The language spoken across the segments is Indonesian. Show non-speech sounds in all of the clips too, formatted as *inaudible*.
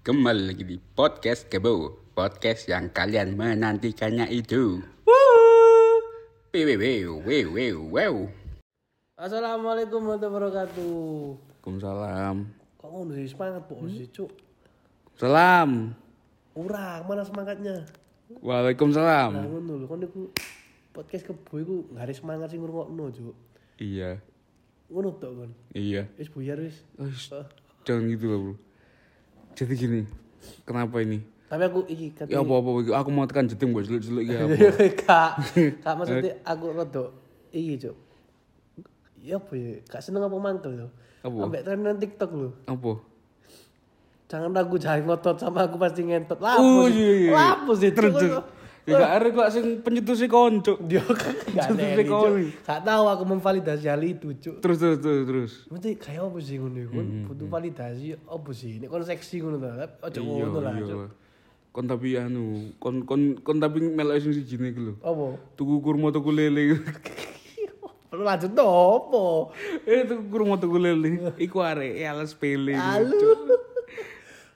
Kembali lagi di podcast Kebo Podcast yang kalian menantikannya itu Wew, wew, wew, wew, wew. Assalamualaikum warahmatullahi wabarakatuh. Waalaikumsalam Kok ngono sih semangat po sih, Cuk. Salam Urang, mana semangatnya? Nah, Waalaikumsalam ngono lho, kon iku podcast kebo iku gak ada semangat sing ngrungokno, Cuk. Iya, Ngono tok kon. iya Wis buyar wis. Jangan gitu lah bro Jadi gini Kenapa ini? Tapi aku iki kate Ya apa-apa Aku mau tekan jeting buat jelek-jelek ya *laughs* apa Kak, kak *laughs* maksudnya aku rada iki, Cuk. Ya apa ya? Gak seneng apa mantel yo. Apa? Ambek trenan TikTok lho. Apa? Jangan ragu jangan ngotot sama aku pasti ngentot. Oh, Lapo iya, iya. Terus Cuk. terus. Ya gak ada kok sing penyetusi konco Dia ada Terus kali. Gak tahu aku memvalidasi hal itu, Cuk. Terus terus terus terus Mesti kayak apa sih ngono iku? Butuh validasi apa sih? Nek kon seksi ngono ta. Ojo Iya ngono lah. Cuk. Kon tapi anu Kon kon kon tapi melok sing siji ne iku lho Apa? Tuku kurma tuku lele *laughs* Perlu lanjut to apa? Eh tuku kurma tuku lele Iku arek ya alas pele Alu.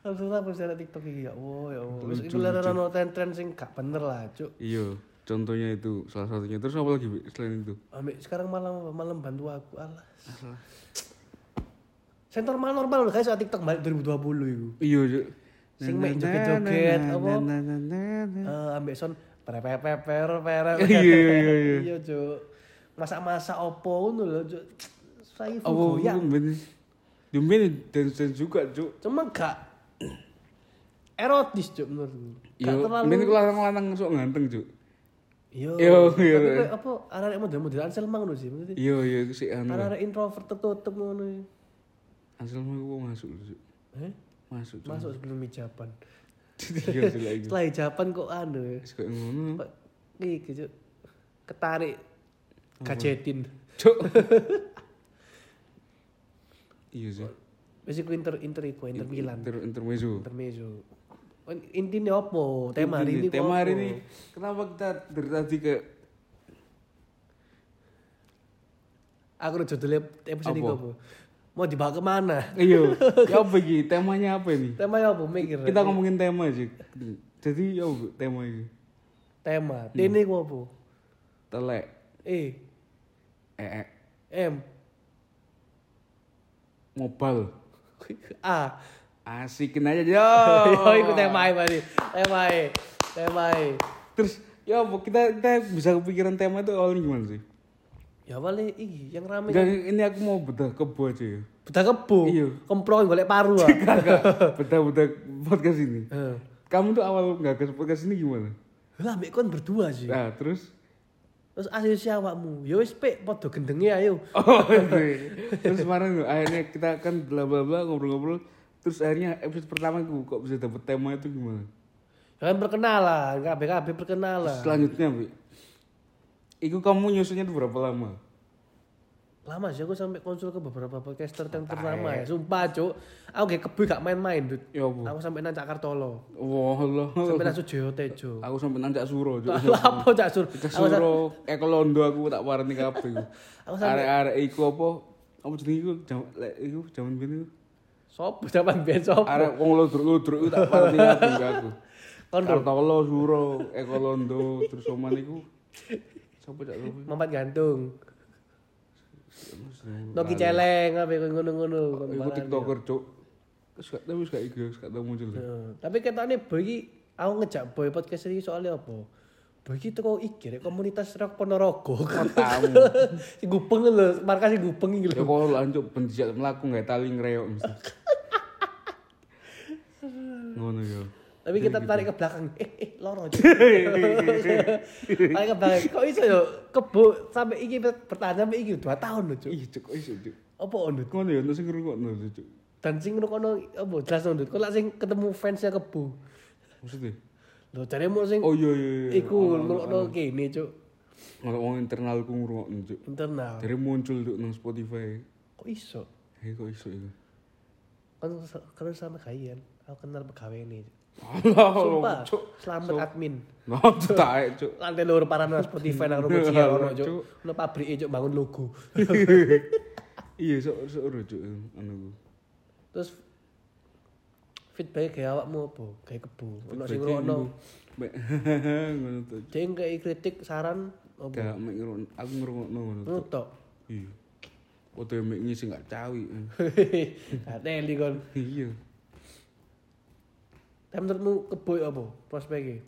Langsung apa sih TikTok iki ya? Oh ya Allah. Wis iku leren ono tren-tren sing gak bener lah, Cuk. Iya Contohnya itu salah satunya Terus apa lagi selain itu? Ambek sekarang malam malam bantu aku alah. Saya normal normal loh guys soal TikTok balik 2020 itu. Iya Cuk Sing mek joget-joget apa? Eh ambek son perepeper per per. *laughs* Iya, iya, iya. Iya, Cuk. Masak-masak opo ngono lho, Cuk. Saya goyang. Mbak dance dance juga Cuk Cuma gak erotis, Cuk menurutku. Iya Gak terlalu iku lanang-lanang sok ganteng Cuk Iya. Iya, iya. Tapi kayak apa arek model-model Ansel mang sih. Maksudnya iya iku sih anu arek introvert tertutup ngono. Ansel mah iku masuk Cuk Eh? Masuk Cuk Masuk sebelum hijaban. *laughs* Iya sih Setelah hijaban kok anu kayak ngono Kok iki Cuk. Ketarik gajetin. Cuk. *laughs* iya sih. Wis iku inter inter iku inter Milan. Inter intermezzo. Intermezzo. Intinya apa? Tema hari ini Tema hari ini kenapa kita dari tadi ke Aku udah judulnya episode ini? Mau dibawa ke mana? iya *laughs* ya apa temanya apa ini Tema apa? Mikir. kita ngomongin tema sih jadi ya apa tema ini Tema. Hmm. Tene ku apa? telek E. ee M. mobile A. asikin aja yo *laughs* Yo iku tema berarti. Tema Tema terus ya kita kita bisa kepikiran tema itu awalnya gimana sih Ya wale iki yang rame Enggak, ini aku mau bedah kebo aja ya Bedah kebo. Iya. Kemprong golek paru ah. Bedah-bedah podcast ini *laughs* Heeh. kamu tuh awal nggak ke podcast ini gimana Lah mbek kon berdua sih. nah terus Terus asli si awakmu. Ya wis pek padha gendenge ayo. Oh, iya. terus kemarin akhirnya kita kan bla bla bla ngobrol-ngobrol. Terus akhirnya episode pertama itu kok bisa dapet tema itu gimana? Ya kan perkenalan, kabeh-kabeh perkenalan. Selanjutnya, Bi. Iku kamu nyusunnya tuh berapa lama? Lama sih aku sampai konsul ke beberapa podcaster yang ternama ya. Sumpah, Cuk. Aku kayak kebo gak main-main, Dut. Ya apa? Aku sampai nancak Kartolo. Wah, Allah. Sampai nancak Joyo Tejo. Aku sampai nanjak suro. Cuk. *laughs* Lah apa cak sur? Cak suro, eko londo aku tak parani kabeh. *laughs* Aku sampai Arek-arek iku apa? Apa jenenge iku? Iku jaman biyen iku. Sop zaman ben sop. Arek wong lodruk-lodruk iku tak parani *laughs* aku. Kondo Kartolo, Suro, Eko Londo, terus Oman iku. Siapa cak sapa? mampat gantung. Noki celeng apa ngono-ngono. Iku TikToker, Cuk. Terus gak tahu gak iku, gak tahu muncul. Tapi ketane iki aku ngejak boy podcast iki soalnya apa? Iki teko iki rek komunitas rock Ponorogo. Tahu. *laughs* si gupeng lho, markas si gupeng iki Ya lho. kok lanjut ben dijak mlaku gak tali ngreok mesti. *laughs* Ngono yo. Tapi kita tarik ke belakang. Eh, eh, loro. Cuk. *laughs* tarik ke belakang. Kok iso yo kebo sampai iki bertahan sampai iki 2 tahun lho, Cuk. Ih, Cuk, kok iso, Cuk. Apa ondut? Ngono yo, sing ngrungokno, Cuk. Dan sing ngono apa jelas ondut. Kok lak sing ketemu fansnya kebo. Maksudnya? Lho jare mau sing Oh iya iya iya. iku ngono kene, Cuk. Ngono wong internalku ngrungokno, Cuk. Internal. Dari muncul Cuk nang Spotify. Kok iso? Hei kok iso iku? Kan kan sama kalian. Aku kenal pegawai ini. Allah, *laughs* Sumpah. Cuk. Selamat admin. *laughs* Ngono tak, Cuk. Lantai lur para nang Spotify nang ruko cilik *laughs* ono, Cuk. Cuk. Ono pabrik Cuk bangun logo. Iya, sok sok ora, Cuk. Anu. Terus feedback kayak awakmu apa? Kayak kebu. Ono sing ngono. Ngono to. Ding kayak kritik saran apa? Gak mek ngrungokno aku ngrungokno ngono. to. Ngono. Iya. Foto mek ngisi gak cawi. Ateli kon. Iya. Tapi menurutmu kebo apa prospeknya?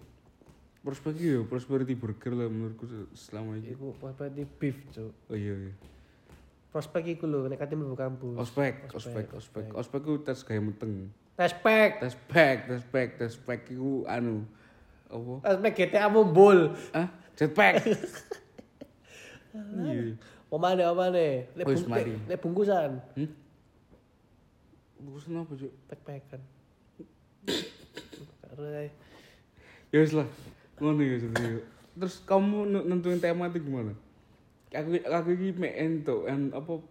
Prospek ya, prosperity burger lah menurutku selama ini. Iku prospek beef, Cuk. Oh iya iya. Prospek iku lho nek kate mlebu kampus. Ospek, Ospek, ospek, ospek. Ku tes gaya meteng. Tespek. Tes pack, tes pack, tes pack iku anu apa? Tespek GTA mumbul. Ah, jetpack. *laughs* Iya. Omane omane. Nek Wis, bung- mari. nek- nek bungkusan. Hmm? Bungkusan apa, Cuk? Pek-pekan. Ya wis lah. Ngono ya. Terus kamu nentuin tema itu gimana? Aku aku iki mek entuk en apa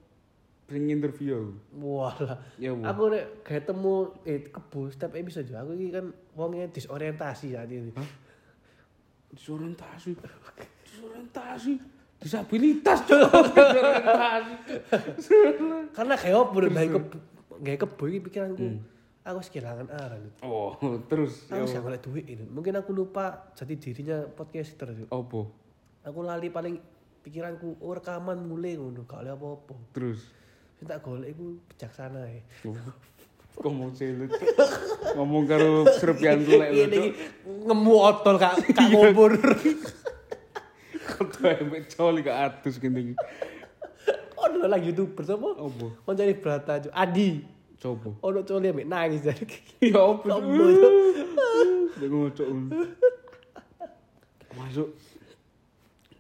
sing interview. Walah. Ya Bu. Aku nek ketemu eh kebu setiap episode aku iki kan wongnya disorientasi saat ini. Disorientasi. Disorientasi. Disabilitas Cuk. *laughs* Disorientasi. Karena kayak apa udah baik kebu, kayak kebu ini pikiranku. Aku kehilangan arah. Lut. Oh, *laughs* terus Aku sih golek duit ini. Mungkin aku lupa jati dirinya podcaster. Lut. Apa? Aku lali paling pikiranku oh rekaman mulai ngono gak oleh apa-apa. Terus Sing tak golek iku bijaksana ya. ngomong selut. ngomong karo serpian *laughs* tulek lho. Ngemu otol kak kak ngubur. *laughs* Kok embek coli ke atus gini. Oh lagi youtuber sapa? Apa? Mencari berata. Adi. Coba. Ono coli ambek nangis dari. Ya apa? Sombong, Cuk. Dia ngocok. Masuk.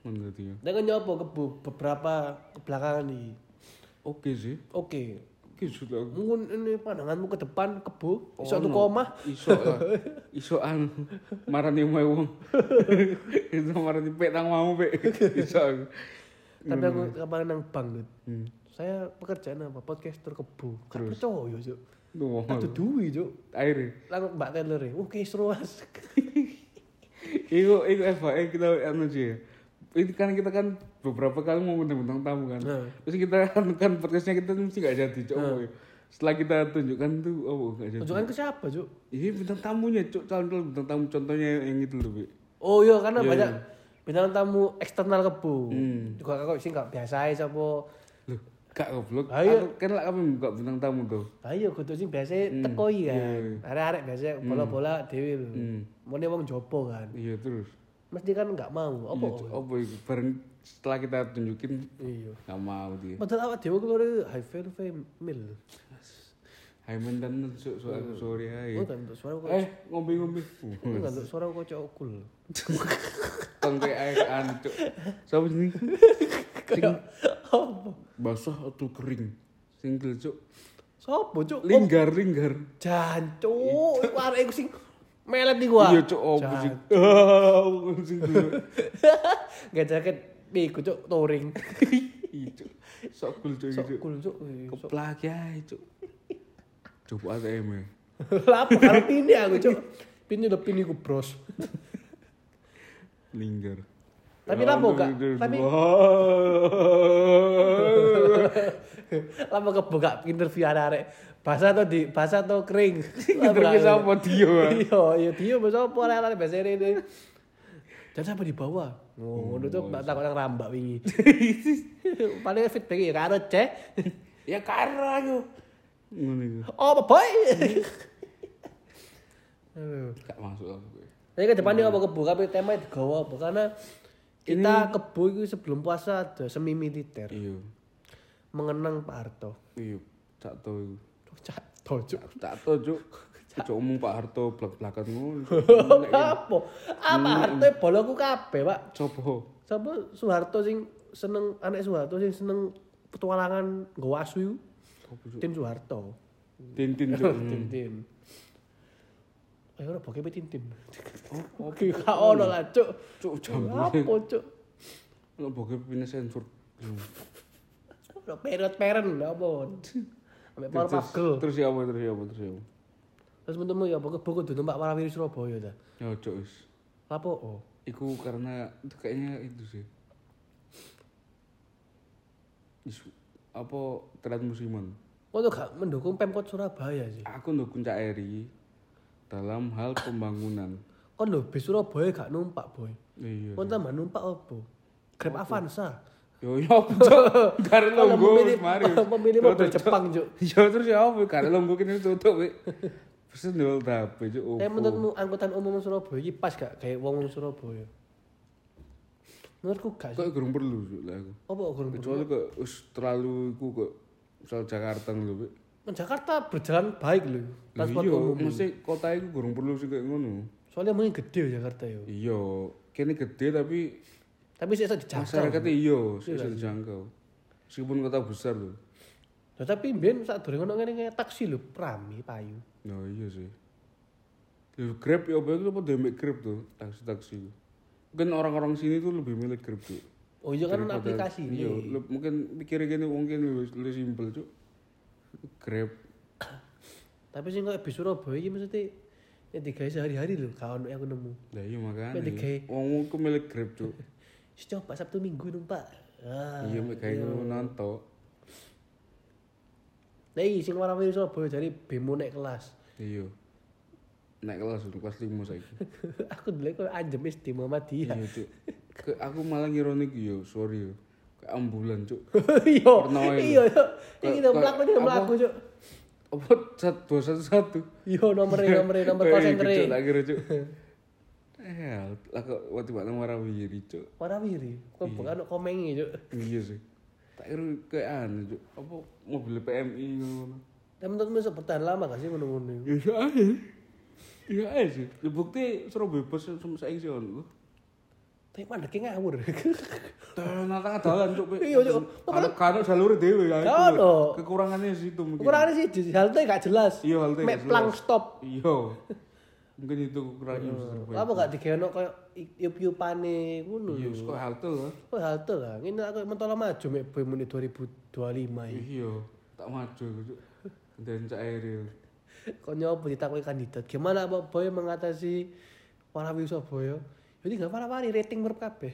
Mana dia? Kan nyopo kebu beberapa kebelakangan nih. Oke sih. Oke. Oke sudah. Mungkin ini pandanganmu ke depan kebu. Iso tuku omah. Iso. Iso anu. Marani omahe wong. Itu marani pek nang mau pek. Iso. Tapi aku kemarin nang bank. Hmm. Saya pekerjaan apa? Podcaster. Gak Terus? percaya Cuk. Aduh duwi Cuk. air. Langsung Mbak Taylor ya. Oke seru mas. Iku iku Eva, eh kita anu sih. Ini kan kita kan beberapa kali mau bintang tamu kan. Nah. Terus kita kan, kan podcastnya kita mesti gak jadi, cok. Setelah kita tunjukkan tuh, oh gak jadi. Tunjukkan ke siapa Cuk? Iya bintang tamunya, cok. Calon bintang tamu contohnya yang itu loh, Bi. Oh iya karena Iya, banyak iya. bintang tamu eksternal kebu. Hmm. Juga kok sih nggak biasa aja. Gak goblok. Ayo. Aku kan lah kami buka bintang tamu tuh. Ayo kudu sing biasa Hmm, tekoi iya, kan. iya. Arek-arek biasa bola-bola dhewe lho. Hmm. Mone wong jopo kan. Iya terus. Mesti kan nggak mau. Apa? Iya. Apa? Bareng setelah kita tunjukin, Iya. gak mau dia. Padahal awak dhewe keluar high value mil. Hai mendan so, so, aku sorry hai. Oh kan untuk suara kok. Eh, ngombe-ngombe. Oh kan untuk suara kok cokul. Tong air ancuk. Siapa sini? *laughs* Kayak apa? Basah atau kering? Single cuk. Sopo cuk? Linggar, linggar. Jancuk, iku arek iku sing melet iku ah. Iya cuk, oh sih. Jan- Ah, sing. *laughs* Gak jaket iku cuk touring. *laughs* Iya cuk. Sok cool cuk Sok cuk. cool cuk. Sok- Keplak ya cuk. Coba ATM ya. *laughs* Lah apa karo pini aku cuk. Pini udah pini ku bros. Linggar. Tapi lapo gak? Tapi- *laughs* Lama kebuka interview arek-arek. Bahasa atau di bahasa atau kering. Interview sama dia. Iya, iya dia bahasa apa arek-arek bahasa ini. Dan siapa di bawah? Oh, ngono tuh takut nang rambak wingi. *laughs* Paling feedback *laughs* ya karo cek. Ya karena aku. Oh, apa boy? Aduh. Gak masuk aku. Tapi ke depannya apa kebu? Tapi tema digawa apa? Karena kita kebu itu sebelum puasa ada semi militer Iya. mengenang Pak Harto. Iya. Tahu iku. Cuk, cak, tojuk. Tak tahu cuk. *laughs* Cuk omong Pak Harto belak-belakan ngono. *laughs* Apa? Apa Harto boloku kabeh, Pak. Coba. Sapa Soeharto sing seneng anak Soeharto sing seneng petualangan nggawa asu iku? Coba cuk. Tin Soeharto. Tintin *laughs* Ayo ora bokep Tintin. Oh, Oke, gak ono lah, Cuk. Cuk jam. Apa, Cuk? Lo bokep pindah sensor. Ono peret-peren lha apa? Ambek power pagel. terus ya apa terus ya apa terus ya. Terus menurutmu ya apa kebo kudu numpak Warawiri Surabaya ta? Ya cuk wis. Lapo? Oh. Iku karena itu kayaknya itu sih. Isu, apa telat musiman. Kok tuh gak mendukung Pemkot Surabaya sih? Aku ndukung Cak Eri. Dalam hal pembangunan. Kon lho bis Surabaya gak numpak, Boy. Iya. Kon tambah numpak opo? Grab Avanza. Yo yo cok. Longgo memilih wis mari. *laughs* memilih mobil. Jepang, Cuk. *laughs* Yo terus ya apa kare longgo kene tutup wek. Pesen ndol tapi cok. Tapi menurutmu angkutan umum Surabaya iki pas gak kayak wong Surabaya? Menurutku gak sih. kok kurang perlu cok lah aku. Apa kok kurang Kecuali kok terlalu iku kok misal Jakarta lho wek. Jakarta berjalan baik lho. Transport Iya, umum. mesti kota iku kurang perlu sih kayak ngono. Soalnya mungkin gede ya Jakarta yo. Iya, kene gede tapi Tapi sih bisa dijangkau. masyarakatnya iya, Iya bisa kan? dijangkau. Meskipun kota besar loh. Nah, tapi mbien saat durung ono ngene taksi lho, rame payu. Nah iya sih. Ya, Grab ya apa itu apa demek Grab tuh, taksi-taksi. Mungkin orang-orang sini tuh lebih milik Grab tuh. Oh iya kan aplikasi Iya, mungkin mikirnya gini mungkin lebih, lebih simpel cuk. Grab. Tapi sing kok bis Surabaya iki mesti ya digawe sehari-hari lho, gak ono yang aku nemu. Lah iya makanya. Mek digawe- Wong ku milik Grab cuk. *laughs* Wis coba Sabtu Minggu numpak. Ah. Iya mek gawe ngono nanto. Nah, iki sing warawiri Surabaya jadi bemo nek kelas. Iya. Naik kelas udah kelas 5 saiki. *laughs* aku dulu kok anjem SD Muhammadiyah. Iya cuk. Ke- aku malah ngironik yo, sorry yo. Ambulan cuk. *laughs* Iya. Iya, iya. Mlaku iki apa? mlaku, Cuk. Apa satu dua satu satu. Iya, nomornya nomornya nomor call center. Cuk, tak kira cuk. Eh, lah kok waktu nang warawiri cuk. Warawiri. Kok bukan komengi, Cuk. Iya sih. Tak kira kayak aneh cuk. Apa mobil PMI ngono. Tapi menurutmu bisa bertahan lama gak sih ngono-ngono? Ya iya aja. Iya aja sih. Bukti Surabaya bus sama saiki sih. Tapi mandeknya ngawur. *laughs* Tengah dalan cuk. Iya, Cuk. Kalau kalau jalur dhewe ya. Itu. ono. Kekurangannya situ mungkin. Ukurannya sih halte gak jelas. Iya, halte Mek plang stop. Iya. Mungkin itu kekurangannya. Apa gak digawe kayak iup-iupane ngono Iya, kok halte lah. Oh halte lah. Ini aku mentolo maju mek boy menit 2025 iki. Iya, tak maju cuk. Dan cak Eril. *laughs* Kok nyoba ditakoki kandidat. Gimana Pak Boy mengatasi Warawiri Surabaya? Jadi gak wara-wari rating merep kabeh.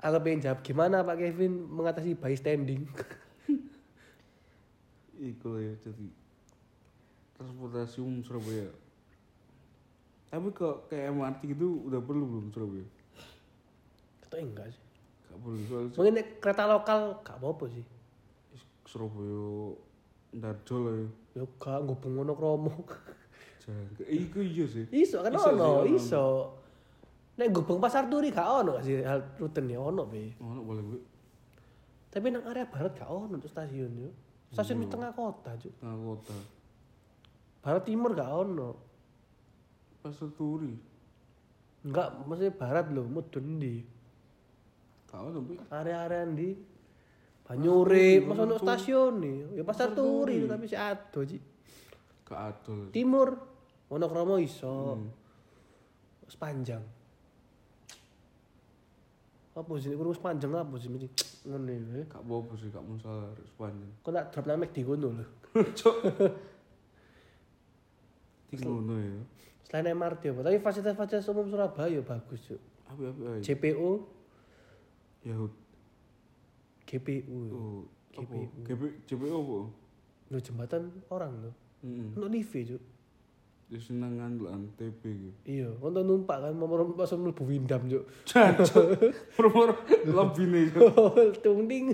Aku pengen jawab gimana Pak Kevin mengatasi bystanding. Iku ya jadi transportasi umum Surabaya. Tapi kok kayak MRT gitu udah perlu belum Surabaya? Atau enggak sih? Gak perlu soalnya Mungkin kereta lokal gak apa-apa sih. Surabaya Ndarjo lah ya. Ya gak ngubung ngono kromo. Jangan. Iku iya sih. Iso kan Iso sih, ono, ono. iso. Nek ngubung pasar turi gak ono gak sih hal rutenya ono be. Mana boleh gue? Tapi nang area barat gak ono untuk stasiun yo. Stasiun di tengah kota, Cuk. Tengah kota. Barat timur gak ono. Pasar Turi. Enggak, maksudnya barat loh, mudun di Kau tapi area-area di Banyure, masa ono stasiun nih. Ya pasar turi tapi si ado Ci. gak adol. Timur, Wonokromo iso. Sepanjang. Apa sih? Kurang sepanjang apa sih? Mesti *tsk* ngono ya. Gak apa sih, gak masalah sepanjang. Kok nak drop namek di kono lho. *laughs* Tinggal *laughs* ngono ya. Selain MRT apa? Tapi fasilitas-fasilitas umum Surabaya bagus, Cuk. Apa apa aja. JPO, Ya GPU. oh apa? GPU. GP JPO apa? Lho jembatan orang lho. Heeh. Untuk lift Cuk. Ya senengan lah TP gitu. Iya, untuk numpak kan mau masuk mlebu Windam, Cuk. Cancuk. Permur *laughs* lebih *laughs* nih. Tung ding.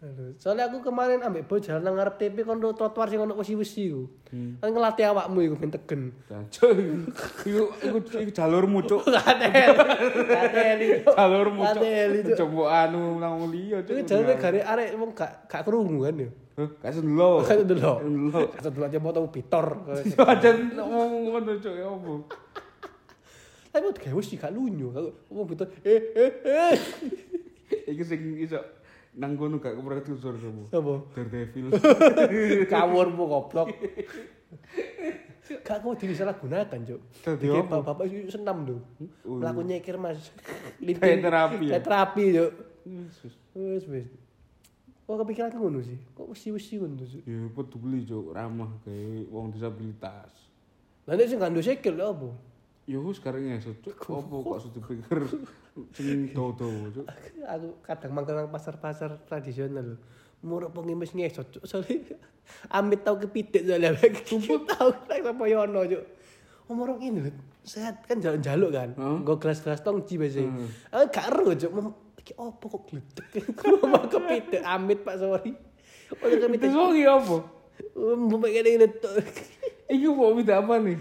Aduh, soalnya aku kemarin ambek boy jalan nang ngarep TP kon trotoar sing ono wesi-wesi ku. Kan ngelatih awakmu iku ben tegen. Cancuk. Iku iku iku jalurmu cuk. *laughs* Iki. Jalurmu cuk. Coba anu nang liya cuk. Iki jalane gare arek wong gak gak krungu kan yo. Kasih dulu. Kan dulu. Dulu aja moto pitor. Ajan ngomong ngono cuk ya apa? Tapi udah kayak wis gak lunyu. Aku pitor eh eh eh. Iki sing iso nang kono gak kepretu sor kamu. Apa? Daredevil. *laughs* Kawurmu goblok. Gak kau disalahgunakan, Cuk. Dadi bapak itu senam tuh. Oh, Melaku nyekir, Mas. Kayak terapi ya? Kayak terapi, Cuk. Wis, wis. Kok kepikiran ngono sih? Kok wisi-wisi ngono sih? Ya peduli cuk, ramah kayak wong disabilitas. Lah nek sing ndek sikil lho apa? Ya wis sekarang ngesot, Cuk. Apa kok sudah pikir sing *laughs* dawa-dawa, Cuk. aku kadang mangkel nang pasar-pasar tradisional muruk pengemis ngesot cuk soalnya *laughs* amit tau kepidik soalnya *laughs* sumpah tau lek sapa yo ono cuk umur ini lho sehat kan jalan jaluk kan Heeh. nggo gelas-gelas tongci biasa Hmm. aku gak ero cuk Iki opo kok gledek *laughs* mau kepidik amit pak sorry Udah kepidik Terus iki apa? mbok kene tok Iki kok minta apa nih?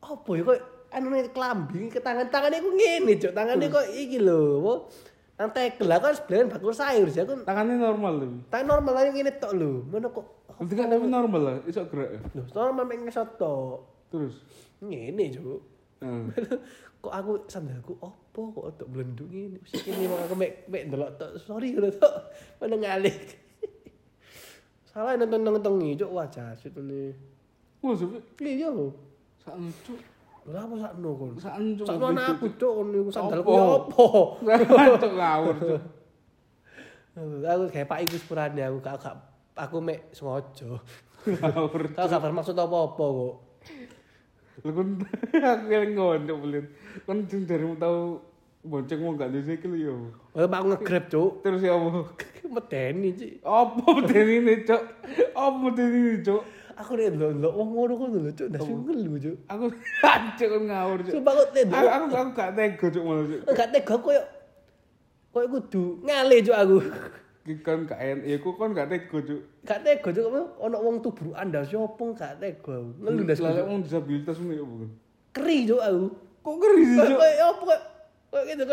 opo ya kok anu nih kelambi ke tangan tangannya aku ngene cuk tangannya kok iki lho apa nang tekel aku kan sebelahan bakul sayur sih aku Tangannya normal tapi. Tapi normal aja ngene tok lho. Mana kok Berarti kan tapi normal lah, iso gerak ya. lho, normal mek ngesot tok. Terus. Ngene, Cuk. Heeh. *laughs* kok aku sandalku opo kok tok blendung ini sik ini mau aku mek mek ndelok tok sorry lho tok meneng alik *laughs* salah nonton nonton nih cok wajah sih tuh nih wah sih oh, iya lo sanju lah apa sanju kon? Sanju sanju anak aku cok kon sandalku sandal ku. Opo *laughs* cok ngawur cok *laughs* aku kayak pak ibu sepurane aku gak aku mek sengojo ngawur tau gak bermaksud apa apa kok. Lu kan *laughs* aku yang ngondok belit. Kan sing darimu tau bonceng wong gak dhisik lho ya. Oh, Pak aku nge-grab, Cuk. Terus ya apa? Medeni, Cuk. Apa medeni ini, Cuk? Apa medeni ini, Cuk? Aku nek ndelok wong ngono kok lho, Cuk, ndas ngelu, Cuk. Aku *laughs* hancur kan ngawur, Cuk. Sumpah kok nek Aku ndelok aku aku gak tega, Cuk, malah, Cuk. enggak tega koyo koyo kudu ngale, Cuk aku. Kan gak en, ya aku kan gak tega, Cuk. Gak tega, Cuk. Ono wong tubruk anda sapa gak tega. aku. Ngelu ndas lek Cuk. wong disabilitas ngono ya bukan. Keri, Cuk aku. Kok ngeri sih, Cuk? apa koyo koyo gitu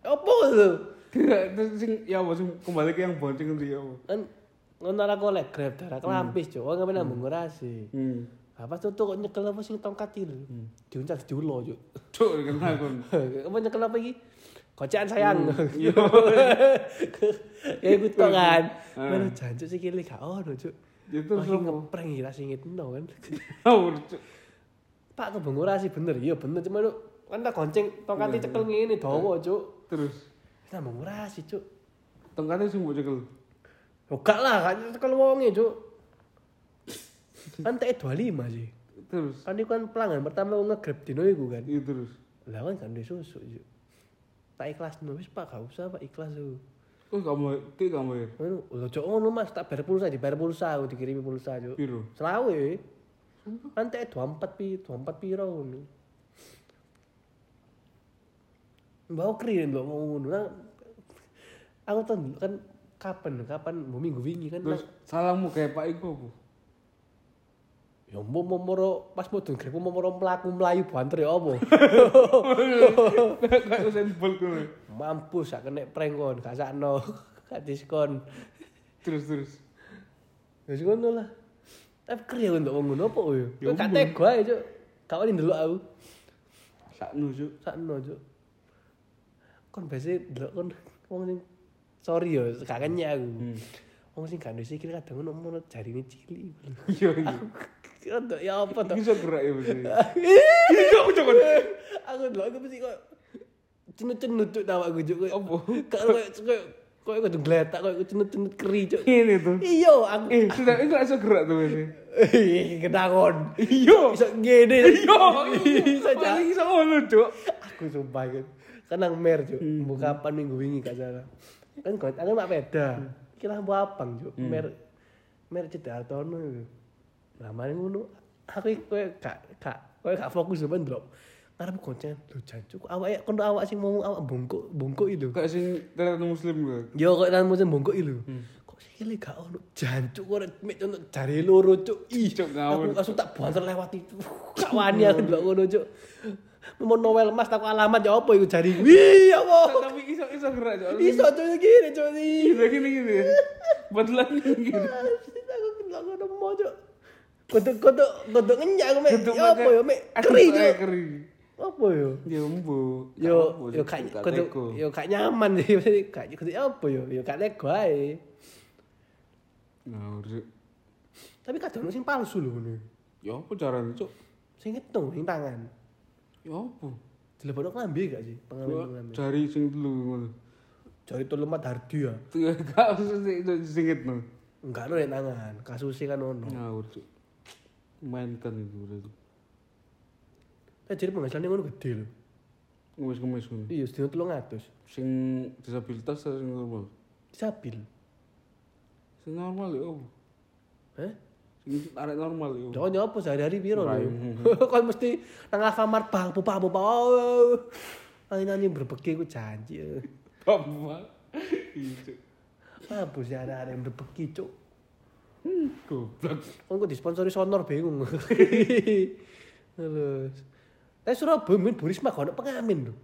apa lho. Tidak, terus sing ya apa sing kembali ke yang bonceng itu ya apa? Kan ngono aku oleh grab darah kelampis, Cuk. Wong ngapain nambung ngurasi. Hmm. Apa tuh tuh kok nyekel apa sing tongkat itu? Diuncal diulo, Cuk. Cuk, kan aku. *laughs* Apa nyekel apa iki? Kocean sayang. *laughs* Iya. ya iku tok kan. Ah. Mana jancuk sikile gak ono, Cuk. Apa? ngeprank iki ra singit no kan. *laughs* Cuk. Pak kebengurasi bener, iya bener cuma lu kan tak gonceng tongkate cekel ngene dawa, Cuk. Terus Kita mengurasi, Cuk. tongkatnya sing mbok cekel. Yo gak lah, kan cekel wonge, Cuk. Kan TE 25 sih. Terus Kan itu kan pelanggan pertama nge-grab dino iku kan. iya terus. Lah kan kan susu, Cuk. Tak ikhlas no, wis Pak, gak usah Pak ikhlas tuh. Oh, kamu ki kamu ya. Lho cok ngono Mas, tak bayar pulsa, dibayar pulsa, aku dikirimi pulsa, Cuk. Piro? Selawe. Teh 24 pi, 24 piro ngono. Mbak kri lho mau ngono. Nah, Aku tuh kan kapan kapan mau minggu wingi kan Terus salammu kayak Pak Iku apa? Ya mau mau moro pas mudun grek mau moro mlaku mlayu banter ya apa Kayak Usain Bolt kuwi. mampus sak kena prank kon gak sakno *laughs* gak diskon Terus terus. ya wis ngono lah tapi kri ya untuk wong ngono apa yo Ya gak ampun. tega ae cuk gak wani ndelok aku Sakno, Cuk. sakno cuk kon biasa ndelok kon wong sing sorry yo gak aku Hmm. wong sing gak ndek sikil kadang ngono ngono jarine cilik Iya *laughs* iya. Ya apa to? Bisa gerak ya mesti. *laughs* Iya, aku cok. Aku ndelok aku mesti kok cenut-cenut cuk tawa aku cuk. Apa? Kok koyo koyo koyo kudu gletak koyo cenut-cenut keri cuk. Ini tuh. Iya, aku Eh, sudah itu bisa gerak tuh mesti. Eh, kedangon. Iya. Iso ngene. Iya. Cak. Paling iso ngono, Cuk. Aku sumpah kan. Kan nang mer cuk. Mbok kapan minggu wingi gak salah. Kan kok aku mak beda. Iki lampu abang cuk. Mer mer cedak Hartono iku. Lah mari ngono. Aku koyo gak gak koyo gak fokus sampean drop. Karep gonceng lho jancuk awake kono awak sing ngomong awak bongkok bongkok itu. Kayak sing ternyata muslim gue. Yo kok nang musim bongkok itu. Kok sikile gak ono jancuk kok mek ono jari loro cuk. Ih, Cuk, ngawur. aku langsung tak banter lewat itu. Gak wani aku ndelok ngono cuk. Mau Noel Mas tak alamat ya apa iku jari. Wih, ya apa? Tapi iso iso gerak, Cuk. Iso cuk gini iki. Gini gini. Betulan gini. Aku ndelok ngono mau. Kodok kodok kodok ngenyak aku mek. Ya apa ya mek keri cuk. Keri. Apa ya? Ya embo. Yo yo gak kodok yo gak nyaman sih. Gak kodok apa yo? Yo gak nego ae. Cuk. Tapi kadang sing palsu lho ngono. Ya apa caranya, Cuk? Sing ngitung sing tangan. Ya apa? Dilebokno klambi gak sih? Pengalaman. Jari sing telu ngono. Jari telu mat hardi ya. Tuh gak usah sing. Enggak ono nek tangan, kasusnya kan ono. Ngawur, Cuk. Mainkan itu berarti. Eh jadi penghasilannya ngono gede lho. Ngemis-ngemis ngono. Iya, sedina 300. Sing disabilitas sing normal? Disabil. Sing normal ya apa? Hah? Sing arek normal ya. Jangan nyopo sehari-hari piro lho. *laughs* Kok mesti nang Alfamart bang bupa bupa. Oh. Nani berbeki ku janji. Bapak. Iya. Cuk. Apa sih ada ada yang berbeki cuk? Goblok. Kok disponsori Sonor bingung. *laughs* Terus. Tapi Surabaya main Burisma gak ono pengamen lho.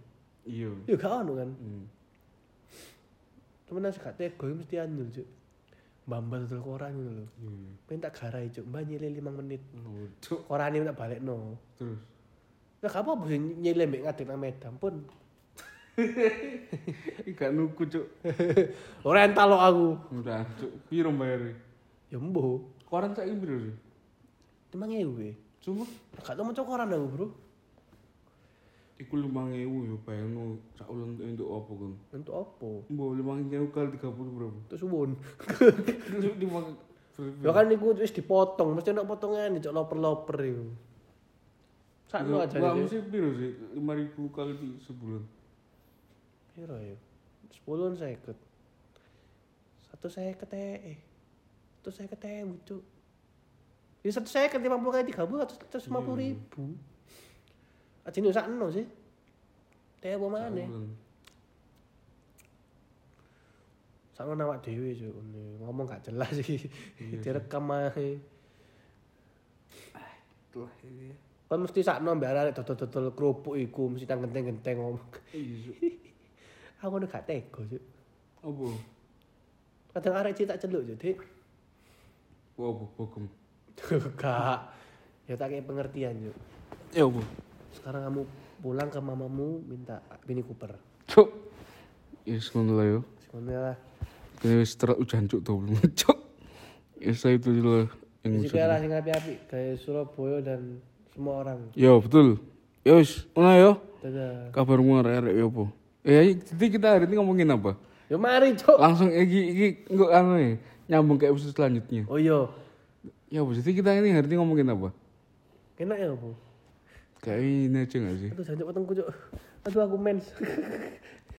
Iya. Ya gak ono kan. Hmm. Nasi gak tega mesti anyul cuk. Mbambal dodol koran ngono lho. Iya. Pengen tak garai cuk, mbak nyile 5 menit. Cuk. Korane tak balekno. Terus. Lah gak apa-apa sih nyile mbek ngadeg nang Medan pun. *laughs* Gak nuku, Cuk. *laughs* Ora kok aku. Udah, Cuk. Piro bayare? Ya mbuh. Koran saiki piro sih? 5000 e. Cuma Gak tau maca koran aku, Bro. iku 5000 yo bayangno sak ulen untuk apa *laughs* *laughs* kan? Untuk apa? Mbok 5000 kali 30 berapa? Terus suwun. Terus dimakan Ya kan niku wis dipotong, mesti ono potongan cok loper-loper iku. Sakno aja Enggak nih. mesti piro sih? 5000 kali di sebulan. Piro ya? 10 seket. Satu seket eh. Satu seket eh cuk. Ya satu seket lima puluh kali tiga puluh ratus lima puluh ribu. Aja nih sakno sih. Teh apa mana? Nawak dewe cuk. Ini Ngomong gak jelas sih. Iya, Direkam ae. Itulah ini. Kan mesti sakno mbak arek dodol-dodol kerupuk iku mesti nang genteng-genteng ngomong. Iya. *laughs* Aku udah gak tega cuk. Apa? Kadang arek cita celuk cuk, Apa bogem? *laughs* Gak. Ya tak kayak pengertian yuk. Ya apa? Sekarang kamu pulang ke mamamu minta Mini Cooper. Cuk. Yes, ngono lah yo. Sebenarnya lah. Kene wis ujan cuk 20 menit, *laughs* Cuk. Yes, itu lah yang Jadi kayak lah sing api-api kayak Surabaya dan semua orang. Yo, betul. Yo, wis, ngono yo. Dadah. Kabarmu arek-arek yo apa? Eh, jadi kita hari ini ngomongin apa? Yo mari cok. Langsung iki iki enggak anu nih, nyambung ke episode selanjutnya. Oh iya. Ya? Jadi kita ini hari ini ngomongin apa? Enak ya apa? Kayak ini aja gak sih? Aduh jangan potongku cok. Aduh aku mens. *laughs*